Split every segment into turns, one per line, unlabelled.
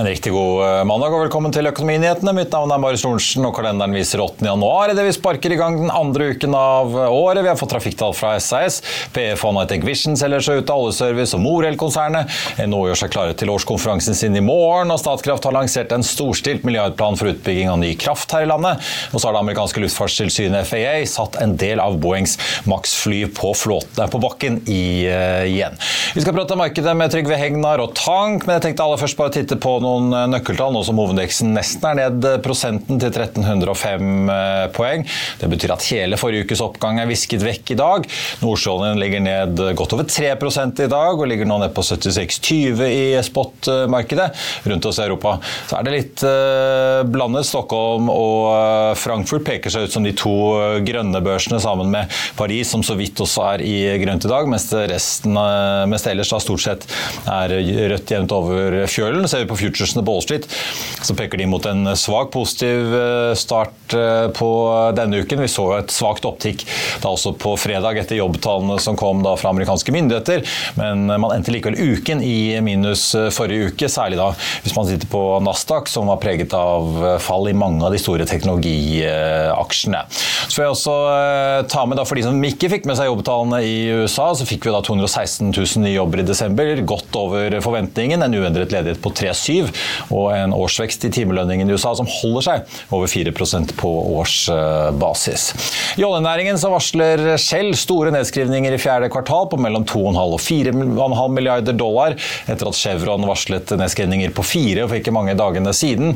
En riktig god eh, mandag og velkommen til Økonominyhetene. Mitt navn er Marius Lorentzen, og kalenderen viser 8. januar idet vi sparker i gang den andre uken av året. Vi har fått trafikktall fra SAS. PF og Night Vision selger seg ut av oljeservice og Morell-konsernet. NHO gjør seg klare til årskonferansen sin i morgen, og Statkraft har lansert en storstilt milliardplan for utbygging av ny kraft her i landet. Og så har det amerikanske luftfartstilsynet FAA satt en del av Boeings Max-fly på, flåte, på bakken i, uh, igjen. Vi skal prate om markedet med Trygve Hegnar og Tank, men jeg tenkte aller først bare titte på noen nøkkeltall, nå som hovedindeksen nesten er ned prosenten til 1305 poeng. Det betyr at hele forrige ukes oppgang er visket vekk i dag. Nordsjøoljen ligger ned godt over 3 i dag, og ligger nå ned på 76,20 i spotmarkedet. Rundt oss i Europa så er det litt blandet. Stockholm og Frankfurt peker seg ut som de to grønne børsene, sammen med Paris, som så vidt også er i grønt i dag, mens resten, mens ellers da stort sett er rødt jevnt over fjølen. Ser vi på futuresene på Wall Street, så peker de mot en svak positiv start på denne uken. Vi så et svakt opptikk da også på fredag etter jobbtallene som kom da fra amerikanske myndigheter, men man endte likevel uken i minus forrige uke, særlig da hvis man sitter på Nasdaq, som var preget av fall i mange av de store teknologiaksjene. Så får jeg også ta med da for de som ikke fikk med seg jobbtallene i USA, så fikk vi da 216 000 nye jobber i desember, godt over forventningen, en uendret ledighet på 3,7 og en årsvekst i timelønningen i USA som holder seg over 4% på årsbasis. I oljenæringen så varsler Shell store nedskrivninger i fjerde kvartal på mellom 2,5 og 4,5 milliarder dollar, etter at Chevron varslet nedskrivninger på fire for ikke mange dagene siden.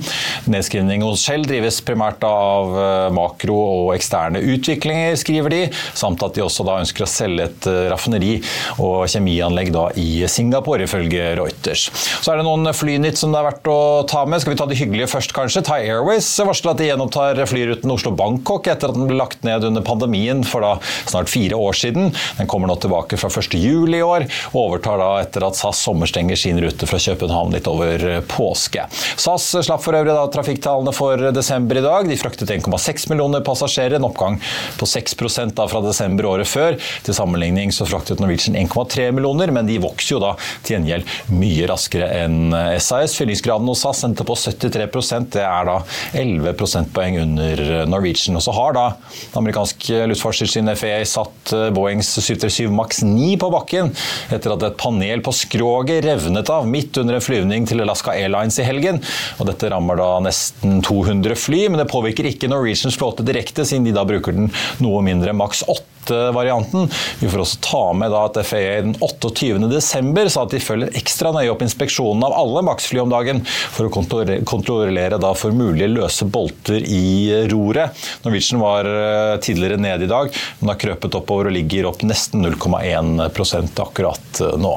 Nedskrivning hos Shell drives primært av makro og eksterne utviklinger, skriver de, samt at de også da ønsker å selge et raffineri og kjemianlegg da i Singapore, ifølge Reuters. Så er det noen flynytt som det er verdt å ta med. Skal vi ta det hyggelige først, kanskje? Thai Airways varsler at de gjenopptar flyruten Oslo-Bangkok etter at den ble lagt ned under pandemien for da snart fire år siden. Den kommer nå tilbake fra 1. juli i år, og overtar da etter at SAS sommerstenger sin rute fra København litt over påske. SAS slapp for øvrig da trafikktallene for desember i dag. De fraktet 1,6 millioner passasjerer, en oppgang på 6 da fra desember året før. Til sammenligning så fraktet Norwegian 1,3 millioner, men de vokser jo da til gjengjeld mye raskere enn SAS. Fyllingsgraden hos SAS endte på 73 det er da 11 prosentpoeng under Norwegian. Og så har da amerikansk luftfartstilsyn FAA satt Boeings 737 Max 9 på bakken etter at et panel på skroget revnet av midt under en flyvning til Alaska Airlines i helgen. Og dette rammer da nesten 200 fly, men det påvirker ikke Norwegians flåte direkte, siden de da bruker den noe mindre Max 8 varianten. Vi får også ta med at FAA den 28. desember sa at de følger ekstra nøye opp inspeksjonen av alle Max-fly om dagen for å kontrollere for mulige løse bolter i roret. Norwegian var tidligere nede i dag, men har krøpet oppover og ligger opp nesten 0,1% akkurat nå.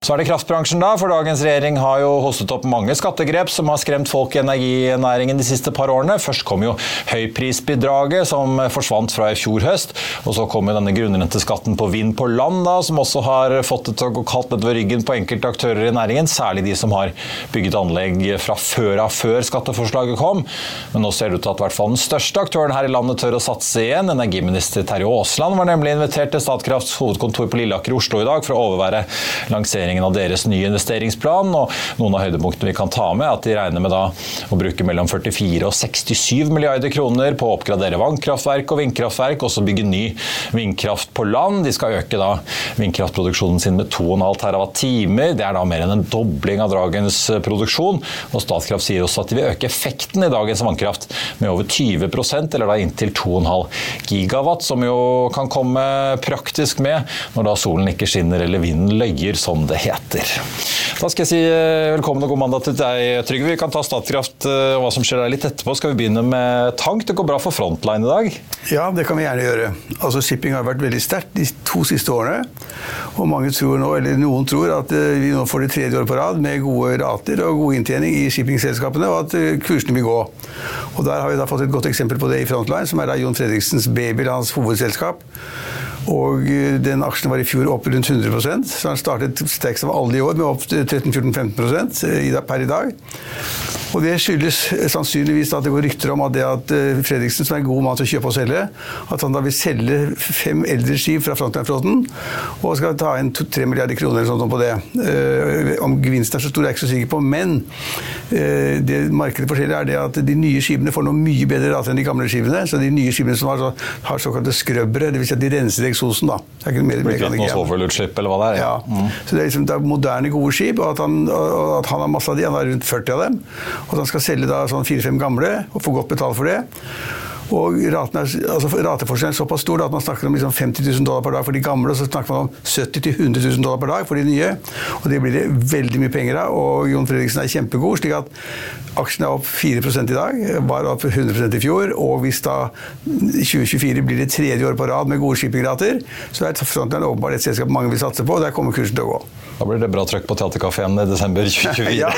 Så er det kraftbransjen, da. For dagens regjering har jo hostet opp mange skattegrep som har skremt folk i energinæringen de siste par årene. Først kom jo høyprisbidraget, som forsvant fra i fjor høst. Og så kom jo denne grunnrenteskatten på vind på land, da, som også har fått det til å gå kaldt nedover ryggen på enkelte aktører i næringen. Særlig de som har bygget anlegg fra før av før skatteforslaget kom. Men nå ser det ut til at i hvert fall den største aktøren her i landet tør å satse igjen. Energiminister Terje Aasland var nemlig invitert til Statkrafts hovedkontor på Lilleaker i Oslo i dag for å overvære lansering lanseringen av deres nye investeringsplan. og Noen av høydepunktene vi kan ta med, er at de regner med å bruke mellom 44 og 67 milliarder kroner på å oppgradere vannkraftverk og vindkraftverk, også bygge ny vindkraft på land. De skal øke da vindkraftproduksjonen sin med 2,5 TWh. Det er da mer enn en dobling av dagens produksjon. Og Statkraft sier også at de vil øke effekten i dagens vannkraft med over 20% eller da inntil 2,5 gigawatt, som jo kan komme praktisk med når da solen ikke skinner eller vinden løyer, som det heter. Da skal jeg si eh, velkommen og god mandag til deg, Trygve. Vi kan ta Statkraft eh, og hva som skjer der litt etterpå. Skal vi begynne med tank? Det går bra for Frontline i dag?
Ja, det kan vi gjerne gjøre. Altså Shipping har vært veldig sterkt de to siste årene. Og mange tror nå, eller noen tror at eh, vi nå får det tredje året på rad med gode rater og god inntjening i shippingselskapene, og at kursene vil gå. Og Der har vi da fått et godt eksempel på det i Frontline, som er da Jon Fredriksens baby, hans hovedselskap. Og den aksjen var i fjor opp rundt 100% så den startet sterkest av alle i år med opp 13-14-15 per i dag. Og Det skyldes sannsynligvis at det går rykter om at, det at Fredriksen, som er en god mann til å kjøpe og selge, at han da vil selge fem eldre skip fra Frontline-flåten og skal ta inn tre milliarder kroner eller sånt på det. Om gevinsten er så stor, er jeg ikke så sikker på, men det markedet forskjellige er det at de nye skipene får noe mye bedre rate enn de gamle skipene. Så de nye skipene som har, så, har såkalte skrøbbere, dvs. Si at de renser eksosen. da. Det er ikke mer
Blir ikke noe svovelutslipp, eller hva det er?
Ja. Mm. Så det er, liksom, det er moderne, gode skip, og at, han, og at han har masse av de, han har rundt 40 av dem. Og han skal selge da sånn fire-fem gamle og få godt betalt for det. Og raten er, altså Rateforskjellen er såpass stor at man snakker om liksom 50 000 dollar per dag for de gamle, og så snakker man om 70 000-100 000 dollar per dag for de nye. Og Det blir det veldig mye penger av. Og Jon Fredriksen er kjempegod, slik at aksjen er opp 4% i dag, var opp 100 i fjor. Og hvis da 2024 blir det tredje år på rad med gode shippingrater, så er Frontline åpenbart et selskap mange vil satse på, og der kommer kursen til å gå.
Da blir det bra trøkk på Theatercaféen i desember 2024. ja,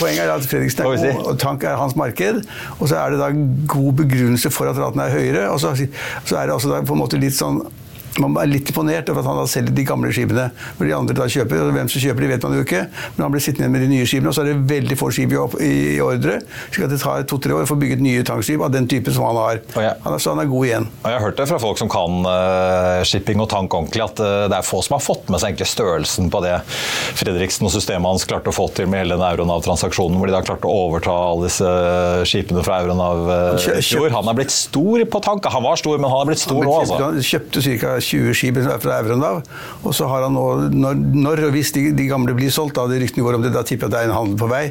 Poenget er at Fredriksen er god, og tank er hans marked. Og så er det da god begrunnelse for at raten er høyere. Og så, så er det altså på en måte litt sånn man er litt imponert over at han da selger de gamle skipene. Hvor de andre da kjøper, og Hvem som kjøper, de vet man jo ikke. Men han blir sittende med de nye skipene, og så er det veldig få skip i, i ordre. slik at det tar to-tre år å få bygget nye tankskip av den typen som han har. Ja. Han er, så han er god igjen.
Og jeg har hørt det fra folk som kan uh, shipping og tank ordentlig, at uh, det er få som har fått med seg egentlig størrelsen på det Fredriksen og systemet hans klarte å få til med hele den Euronav-transaksjonen, hvor de da klarte å overta alle disse uh, skipene fra Euronav i fjor. Han er blitt stor på tank. Han var stor, men han er blitt stor nå, altså.
Han kjøpte ca. 20 skip fra Euronav. Og så har han nå, når, når og hvis de, de, gamle blir solgt, da de ryktene går om det, da tipper jeg at det er en handel på vei,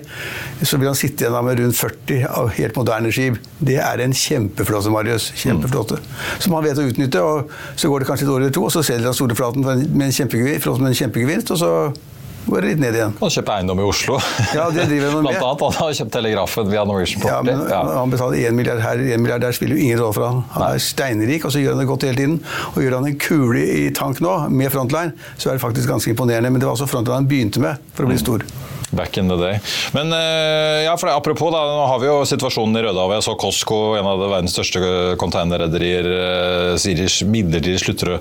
så vil han sitte igjen med rundt 40 av helt moderne skip. Det er en kjempeflåte, Marius. Kjempeflåte. Mm. Som han vet å utnytte. og Så går det kanskje et år eller to, og så selger han storeflaten med en kjempegevinst, med en kjempegevinst og så går litt ned igjen.
Han kjøper eiendom i Oslo.
Ja, det driver han med.
Blant annet, han har kjøpt Telegrafen via Norwegian Property.
Ja, men ja. Han betaler én milliard her, én milliard der, spiller jo ingen rolle for han. Han er steinrik, og så gjør han det godt hele tiden. Og gjør han en kule i tank nå, med Frontline, så er det faktisk ganske imponerende. Men det var også Frontline han begynte med for å bli mm. stor.
Back in the day. Men eh, ja, for det, apropos, da, nå har vi jo situasjonen i Rødehavet. Jeg så Costco, en av verdens største containerrederier, eh, sier midlertidig slutter å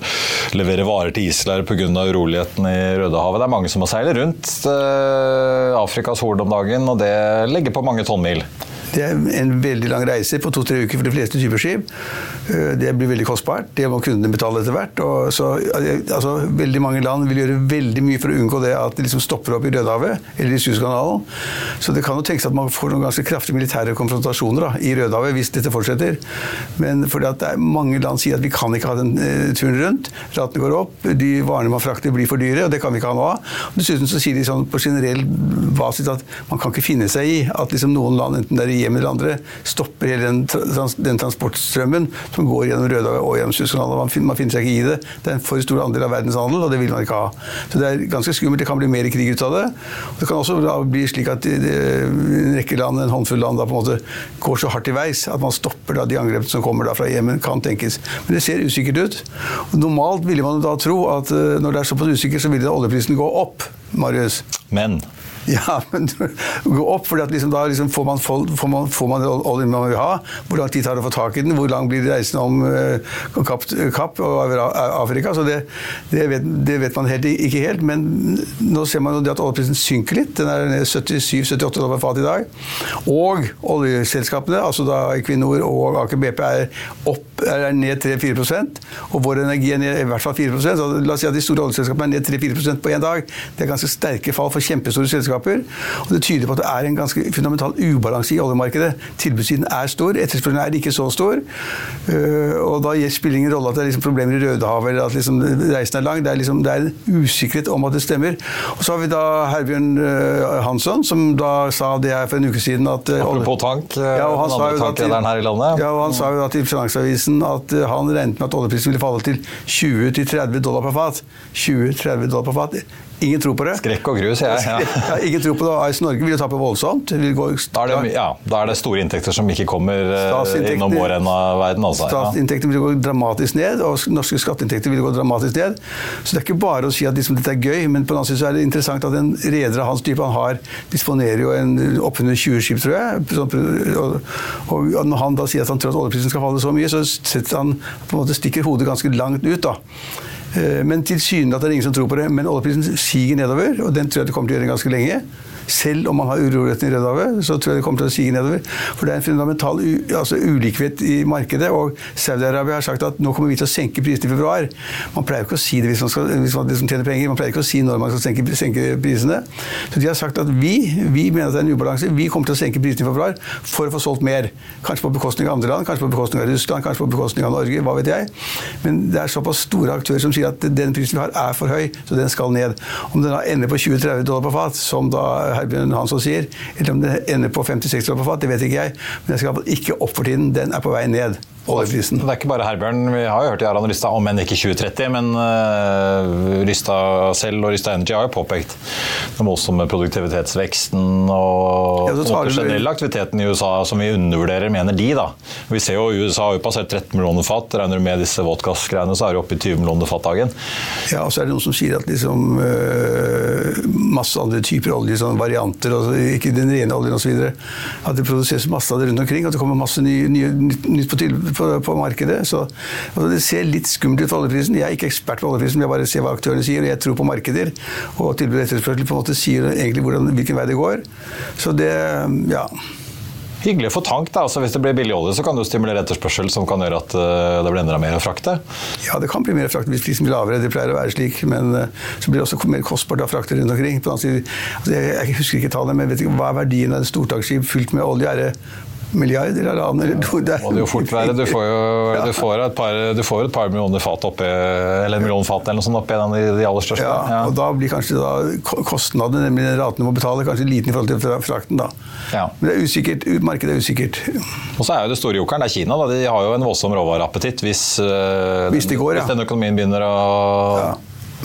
levere varer til Island pga. uroligheten i Rødehavet. Det er mange som må seile rundt eh, Afrikas Horn om dagen, og det legger på mange tonnmil.
Det er en veldig lang reise på to-tre uker for de fleste typer skip. Eh, det blir veldig kostbart. Det må kundene betale etter hvert. Så, altså, veldig mange land vil gjøre veldig mye for å unngå det at det liksom stopper opp i Rødehavet eller i Suezkanalen. Så det kan jo tenkes at man får noen ganske kraftige militære konfrontasjoner da, i Rødehavet hvis dette fortsetter. Men fordi at mange land sier at vi kan ikke ha den uh, turen rundt. Ratene går opp, de varene man frakter blir for dyre, og det kan vi ikke ha nå av. Dessuten så sier de sånn på generell basis at man kan ikke finne seg i at liksom noen land, enten det er i hjem eller andre, stopper hele den, trans, den transportstrømmen som går gjennom Rødehavet og gjennom Suezkanalen. Man, man finner seg ikke i det. Det er en for stor andel av verdens handel, og det vil man ikke ha. Så det er ganske skummelt. Det kan bli mer krig ut av det. Det kan også bli slik at en rekke land, en håndfull land, da på en måte går så hardt i veis at man stopper da de angrepene som kommer da fra Jemen, kan tenkes. Men det ser usikkert ut. Normalt ville man da tro at eh, når det er såpass usikkert, så ville oljeprisen gå opp, Marius.
Men
ja, men gå opp, for liksom, da liksom får, man, får, man, får man oljen man vil ha. Hvor lang tid tar det å få tak i den? Hvor lang blir reisen om uh, Kapp, Kapp, og Afrika? Så det, det, vet, det, vet, man helt, ikke helt. Men nå ser man jo at oljeprisen synker litt. Den er ned 77-78 dollar fat i dag. Og oljeselskapene, altså da Equinor og Aker BP, er, opp, er ned 3-4 Og vår energi er ned i hvert fall 4 så La oss si at de store oljeselskapene er ned 3-4% på én dag. Det er ganske sterke fall for kjempestore selskaper selskaper. Og det tyder på at det er en ganske fundamental ubalanse i oljemarkedet. Tilbudssiden er stor, etterspørselen er ikke så stor. Eh, og da spiller det ingen rolle at det er liksom problemer i Rødehavet eller at liksom reisen er lang. Det er, liksom, det er en usikkerhet om at det stemmer. Og så har vi da Herbjørn eh, Hansson, som da sa det her for en uke siden at
eh, Apropos tank, ja, og han den andre tankrederen her i landet.
Ja, og han sa jo da til Finansavisen at han regnet med at oljeprisen ville falle til 20-30 dollar per fat. 20-30 dollar per fat. Ingen tror på det.
Skrekk og grus, jeg. Ja.
ja, ingen tror på det. Ice Norge vil tape voldsomt.
Gå, da, er det, ja, da er det store inntekter som ikke kommer eh, innom vår ende av verden. Altså.
Statsinntekter vil gå dramatisk ned, og norske skatteinntekter vil gå dramatisk ned. Så det er ikke bare å si at liksom, dette er gøy, men på den annen side er det interessant at en reder av hans type han har, disponerer jo en oppunder 20 skip, tror jeg. Og, og, når han da sier at han tror at oljeprisen skal falle så mye, så han måte stikker hodet ganske langt ut. da. Eh, men tilsynelatende er det ingen som tror på det. Men oljeprisen siger nedover, og den tror jeg det kommer til å gjøre ganske lenge. Selv om man har uroligheten i Rødehavet, så tror jeg det kommer til å sige nedover. For det er en fundamental altså ulikhet i markedet. Og Saudi-Arabia har sagt at nå kommer vi til å senke prisene i februar. Man pleier ikke å si det hvis man, skal, hvis man liksom tjener penger. Man pleier ikke å si når man skal senke, senke, prisene. Så de har sagt at vi, vi mener at det er en ubalanse. Vi kommer til å senke prisene i februar for å få solgt mer. Kanskje på bekostning av andre land, kanskje på bekostning av Russland, kanskje på bekostning av Norge, hva vet jeg. Men det er såpass store aktører som sier at den prisen vi har er for høy, så den skal ned. Om den ender på 20-30 dollar på fat, som da Herbjørn Hansson sier, eller om det ender på 50-60 år på fat, det vet ikke jeg. Men jeg skal ikke opp for tiden. Den er på vei ned. Oljeprisen.
Det er ikke bare Herbjørn. Vi har jo hørt Jarand Rystad, om enn ikke 2030, men uh, Rystad selv og Rystad Energy har jo påpekt den voldsomme produktivitetsveksten og ja, generelle aktiviteten i USA som vi undervurderer, mener de. da. Vi ser jo USA har jo passert 13 millioner fat. Regner du med disse våtgassgreiene, så er det oppe i 20 millioner fat dagen.
Ja, og så er det noen som sier at liksom uh, masse andre typer olje, sånn varianter, altså, ikke den rene oljen osv. At det produseres masse av det rundt omkring, at det kommer masse nye, nye, nytt på tilbud på, på markedet. Så altså, Det ser litt skummelt ut for oljeprisen. Jeg er ikke ekspert på oljeprisen, jeg bare ser hva aktørene sier. og Jeg tror på markeder. Og tilbud og etterspørsel på en måte sier egentlig hvordan, hvilken vei det går. Så det ja.
Hyggelig å få tank. da, altså Hvis det blir billig olje, så kan du stimulere etterspørsel som kan gjøre at uh, det blir enda mer å frakte?
Ja, det kan bli mer å frakte hvis prisen blir lavere. Det pleier å være slik. Men uh, så blir det også mer kostbart å frakte rundt omkring. Side, altså, jeg, jeg, husker ikke tallene, men vet ikke, hva er verdien av et stortaksskip fylt med olje? Er det milliarder eller. Eller
det må det jo fort være. Du får jo du får et, par, du får et par millioner fat oppi, eller en million fat eller noe sånt oppi en av de, de aller største.
Ja, ja, og da blir kanskje da kostnadene, nemlig den raten du må betale, kanskje liten i forhold til frakten. da. Ja. Men det er usikkert, markedet er usikkert.
Og så er jo det store jokeren, det er Kina. Da. De har jo en voldsom råvareappetitt hvis, uh,
hvis, de går,
hvis den økonomien begynner å ja.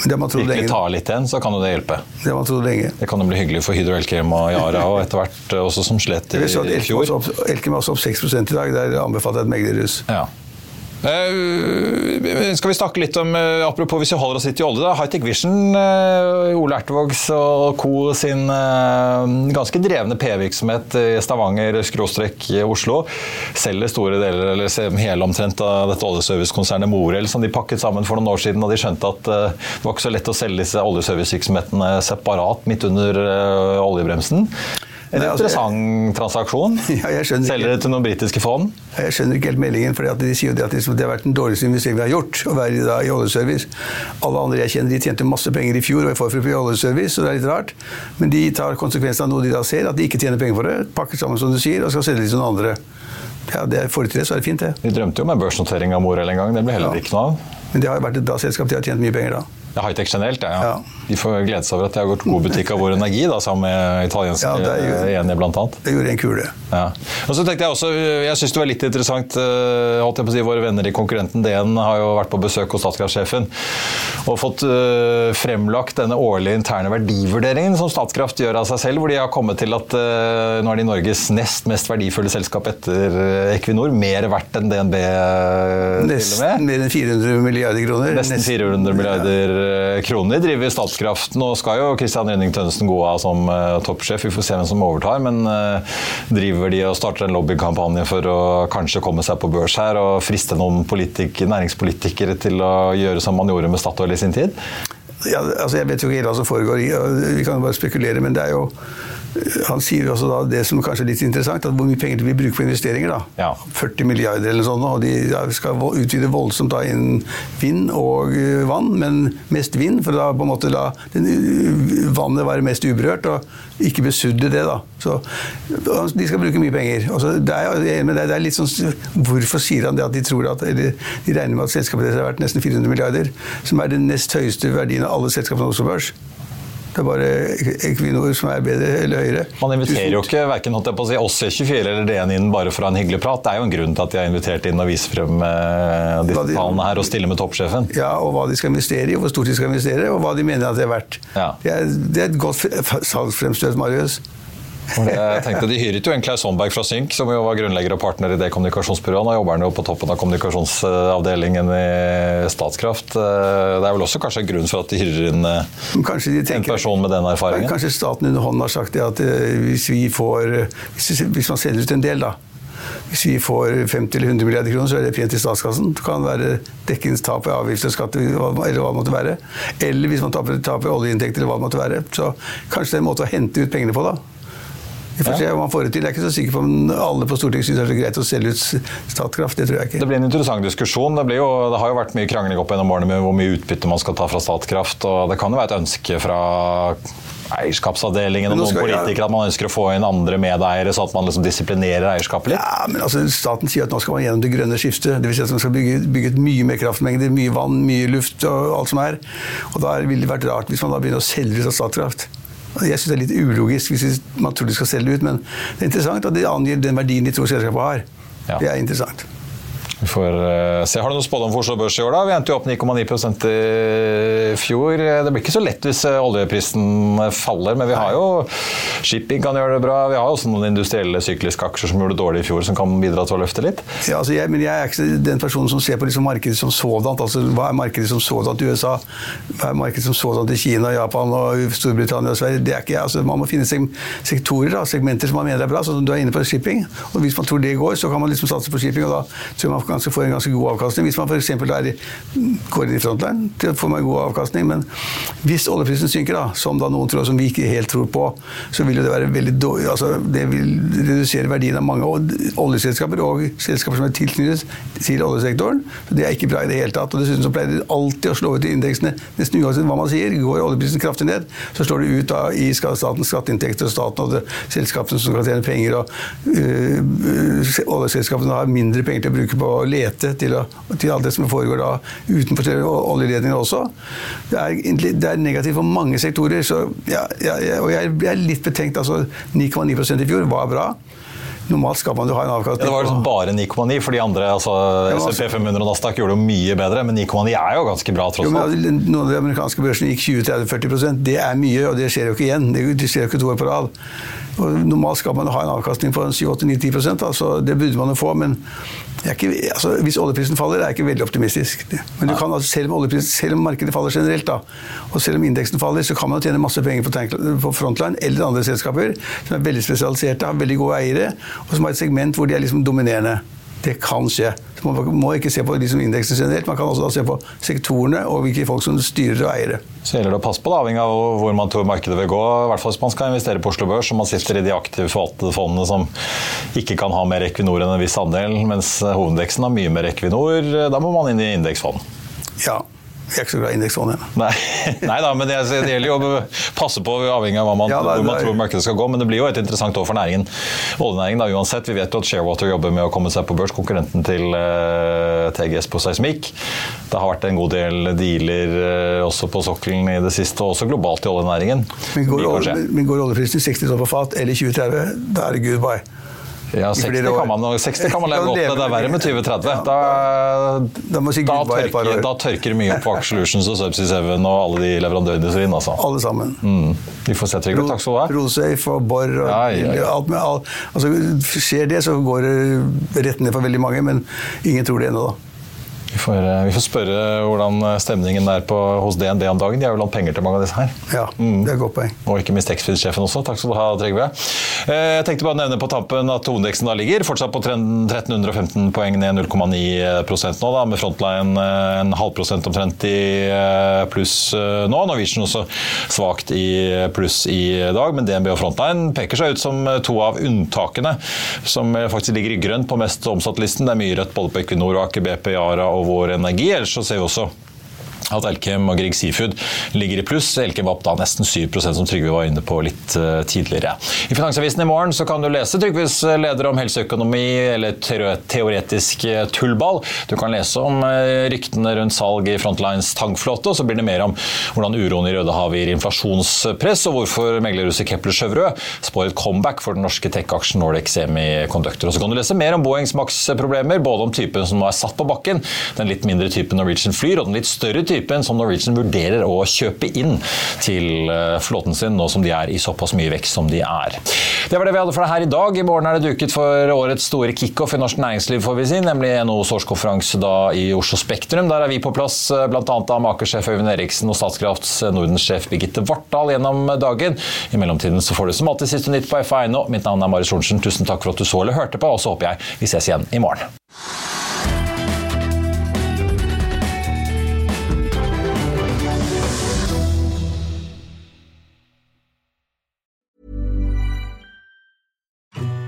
Det man
virkelig ta litt igjen, så kan jo det hjelpe.
Det man trodde lenge.
Det kan jo bli hyggelig for Hydro Elkem og Yara, og etter hvert eh, også som slett i, i fjor.
Elkem er også opp 6 i dag. Der anbefaler jeg et meglerhus.
Ja. Uh, skal vi snakke litt om, uh, apropos hvis vi holder oss litt i olje, da, Hightech Vision, uh, Ole Ertevågs og co. sin ganske drevne P-virksomhet i Stavanger, skråstrek Oslo, selger store deler, eller hele omtrent av dette oljeservicekonsernet Morel, som de pakket sammen for noen år siden, og de skjønte at det var ikke så lett å selge disse oljeservicevirksomhetene separat midt under oljebremsen. En Nei, altså, interessant transaksjon. Ja, Selger det til noen britiske fond?
Jeg skjønner ikke helt meldingen. for De sier jo det at det har vært den dårligste investeringen vi har gjort. å være da, i oljeservice. Alle andre jeg kjenner de tjente masse penger i fjor og i forfjor i oljeservice, så det er litt rart. Men de tar konsekvensen av noe de da ser, at de ikke tjener penger for det. Pakker sammen som du sier, og skal selge det til noen andre. Ja, det Får de til det, så er det fint, det.
Vi drømte jo om en børsnotering av Morell en gang. Det ble heller ja. ikke noe av.
Men det har vært et bra selskap. De har tjent mye penger da.
Ja, Hightech generelt, ja. ja. De får glede seg over at de har gått god butikk av Vår Energi, da, sammen med italienske ja, blant annet.
Det gjorde en kule.
Ja. Og så tenkte Jeg også, jeg syns det var litt interessant eh, holdt jeg på å si, Våre venner i konkurrenten DN har jo vært på besøk hos Statkraft-sjefen og fått uh, fremlagt denne årlige interne verdivurderingen som Statkraft gjør av seg selv, hvor de har kommet til at uh, nå er de Norges nest mest verdifulle selskap etter Equinor. Mer verdt enn DNB,
Nesten mer enn 400 milliarder kroner.
Nesten 400 milliarder ja. kroner driver Statkraft. Nå skal jo Kristian Rønning Tønnesen gå av som uh, toppsjef, vi får se hvem som overtar. Men uh, driver de og starter en lobbykampanje for å kanskje komme seg på børs her og friste noen næringspolitikere til å gjøre som man gjorde med Statoil i sin tid?
Ja, altså jeg vet jo ikke hva som foregår, vi kan bare spekulere. Men det er jo han sier også da det som kanskje er litt interessant, at hvor mye penger vi bruker bruke på investeringer. da. Ja. 40 milliarder eller sånn, og de skal utvide voldsomt da innen vind og eh, vann, men mest vind, for da på en måte la eh, vannet være mest uberørt, og ikke besudde det. da. Så De skal bruke mye penger. Altså, det, er, det, er, litt sånn, Hvorfor sier han det at de tror at, eller de regner med at selskapet deres er verdt nesten 400 milliarder, som er den nest høyeste verdien av alle selskapene på Oslo Børs? Det er bare Equinor som er bedre eller høyere.
Man inviterer jo ikke verken si, oss i 24 eller DN inn bare for å ha en hyggelig prat. Det er jo en grunn til at de har invitert inn og vist frem eh, disse tallene her og stille med toppsjefen.
Ja, og hva de skal investere i, og hvor stort de skal investere, og hva de mener at det er verdt. Ja. Det, er, det, er, et godt salgsfremstøt, Marius.
Jeg tenkte De hyret jo en Klaus Holmberg fra Synk, som jo var grunnlegger og partner i det kommunikasjonsbyrået. Nå jobber han jo på toppen av kommunikasjonsavdelingen i Statskraft. Det er vel også kanskje en grunn for at de hyrer inn eh, de tenker, en person med den erfaringen?
Kanskje staten under hånden har sagt at eh, hvis vi får Hvis, man selger ut en del, da. Hvis vi får 50 eller 100 milliarder kroner, så er det pent i statskassen. Det kan være dekkingstap av avgifter og skatter eller hva det måtte være. Eller hvis man taper, taper oljeinntekter eller hva det måtte være. Så kanskje det er en måte å hente ut pengene på, da. Vi får se om han får det til. Jeg er ikke så sikker på om alle på Stortinget syns det er så greit å selge ut Statkraft. Det tror jeg ikke.
Det blir en interessant diskusjon. Det, jo, det har jo vært mye krangling opp gjennom årene med hvor mye utbytte man skal ta fra Statkraft. og Det kan jo være et ønske fra eierskapsavdelingen og noen politikere at man ønsker å få inn andre medeiere, så at man liksom disiplinerer eierskapet litt?
Ja, men altså, Staten sier at nå skal man gjennom det grønne skiftet. Dvs. Si at man skal bygge, bygge ut mye mer kraftmengder, mye vann, mye luft og alt som er. Og Da ville det vært rart hvis man da begynner å selge ut av Statkraft. Jeg syns det er litt ulogisk hvis man tror de skal selge ut, men det er interessant at de angir den verdien de tror selskapet har. Ja. Det er interessant.
Vi får uh, se. Har du noen spådom for Oslo Børs i år? da? Vi endte jo opp 9,9 i fjor. Det blir ikke så lett hvis eh, oljeprisen faller, men vi har jo shipping kan gjøre det bra. Vi har også noen industrielle sykliske aksjer som gjorde det dårlig i fjor, som kan bidra til å løfte litt.
Ja, altså jeg, men jeg er ikke den personen som ser på liksom markedet som sådant. Altså, hva er markedet som sådant i USA? Hva er markedet som sådant i Kina, Japan og Storbritannia og Sverige? Det er ikke, altså, man må finne sektorer, da, segmenter som man mener er bra. Så du er inne på shipping. og Hvis man tror det går, så kan man liksom satse på shipping. og da tror man ganske, får en ganske god avkastning. Hvis man f.eks. går inn i frontline, får man god avkastning. Men hvis oljeprisen synker, da, som da noen tror, som vi ikke helt tror på, så vil det være veldig dårlig altså Det vil redusere verdien av mange oljeselskaper og selskaper som er tilknyttet til oljesektoren. Så Det er ikke bra i det hele tatt. og Dessuten så pleier det alltid å slå ut i indeksene nesten uansett hva man sier. Går oljeprisen kraftig ned, så slår det ut da i statens skatteinntekter og staten og selskapene som kan tjene penger. og øh, Oljeselskapene har mindre penger til å bruke på å lete til, å, til alt det som foregår da utenfor oljeledningene også. Det er, det er, negativt for mange sektorer. Så ja, ja, og jeg er litt betenkt. altså 9,9% i fjor var bra. Normalt skal man jo ha en avkastning Ja,
Det var liksom bare 9,9, for de andre, altså SMP 500 og Nasdaq gjorde jo mye bedre, men 9,9 er jo ganske bra tross alt.
altså, Noen av de amerikanske børsene gikk 20-30-40% Det er mye, og det skjer jo ikke igjen. Det det skjer jo ikke to år på rad. Og normalt skal man ha en avkastning på 7-8-9-10 altså Det burde man jo få, men ikke, altså, hvis oljeprisen faller, er jeg ikke veldig optimistisk. Men du kan, altså, selv, om selv om markedet faller generelt, da, og selv om indeksen faller, så kan man jo tjene masse penger på, på Frontline eller andre selskaper som er veldig spesialiserte, har veldig gode eiere, og som har et segment hvor de er liksom dominerende. Det kan skje. Så man må ikke se på liksom indeksen generelt, man kan også se på sektorene og hvilke folk som styrer og eier det.
Så gjelder det å passe på, da, avhengig av hvor man tror markedet vil gå. I hvert fall hvis man skal investere på Oslo Børs og man sitter i de aktive forvaltede fondene som ikke kan ha mer Equinor enn en viss andel, mens hovedindeksen har mye mer Equinor. Da må man inn i indeksfond.
Ja. Jeg er ikke så glad i indeksfond igjen.
Nei, nei da, men det, det gjelder jo å passe på avhengig av man,
Ja, det
hvor man tror markedet skal gå. Men det blir jo et interessant år for næringen. Oljenæringen da, uansett. Vi vet jo at Sharewater jobber med å komme seg på børs, konkurrenten til uh, TGS på seismikk. Det har vært en god del dealer uh, også på sokkelen i det siste, og også globalt i oljenæringen.
Men går, går oljeprisen 60 dollar på fat eller 2030, da er det goodbye.
Ja, 60
flere år.
kan man, 60 kan man leve godt med. Det er verre med 2030.
Ja.
Da,
Da
tørker, da tørker det mye på Aker Solutions og Subsea Seven og alle de leverandørindustrien. Altså.
Alle sammen.
Mm. Vi får se, Trygve. Takk skal du ha.
Rosafe og Borr og
Ja, ja, ja.
alt med alt. Altså, skjer det, så går det rett ned for veldig mange, men ingen tror det ennå, da.
Vi får, eh, vi får spørre hvordan stemningen er på, hos DNB om dagen. De har jo lånt penger til mange av disse her.
Ja,
Mm.
det er godt poeng.
Og ikke minst Exfin-sjefen også. Takk skal du ha, Trygve. Eh, Jeg tenkte bare å nevne på tampen at hovedindeksen da ligger fortsatt på 1315 poeng, ned 0,9% nå, da, med Frontline eh, en halv prosent omtrent i pluss nå. Norwegian også svakt i pluss i dag, men DNB og Frontline peker seg ut som to av unntakene som faktisk ligger i grønt på mest omsatt-listen. Det er mye rødt både på Equinor, Aker BP, Yara og Vår Energi. Ellers så ser vi også at Elkem og Grieg Seafood ligger i pluss. Elkem var opp da nesten 7 som Trygve var inne på litt eh, tidligere. I Finansavisen i morgen så kan du lese Trygves leder om helseøkonomi, eller teore- teoretisk eh, tullball. Du kan lese om eh, ryktene rundt salg i Frontlines tankflåte, og så blir det mer om hvordan uroen i Rødehavet gir inflasjonspress, og hvorfor meglerhuset Kepler Sjøvrø spår et comeback for den norske tech-aksjen Nordic Semiconductor. Og så kan du lese mer om Boeings Max-problemer, både om typen som nå er satt på bakken, den litt mindre typen Norwegian flyr, og den litt større typen som Norwegian vurderer å kjøpe inn til eh, flåten sin, nå som de er i såpass mye vekst som de er. Det var det vi hadde for deg her i dag. I morgen er det duket for årets store kickoff i norsk næringsliv, får vi si, nemlig NHOs årskonferanse i Oslo Spektrum. Der er vi på plass, eh, bl.a. av Makersjef Øyvind Eriksen og Statskrafts Nordens-sjef Birgitte Vartdal gjennom dagen. I mellomtiden så får du som alltid siste nytt på FA1 Mitt navn er Marius Lorentzen. Tusen takk for at du så eller hørte på, og så håper jeg vi ses igjen i morgen.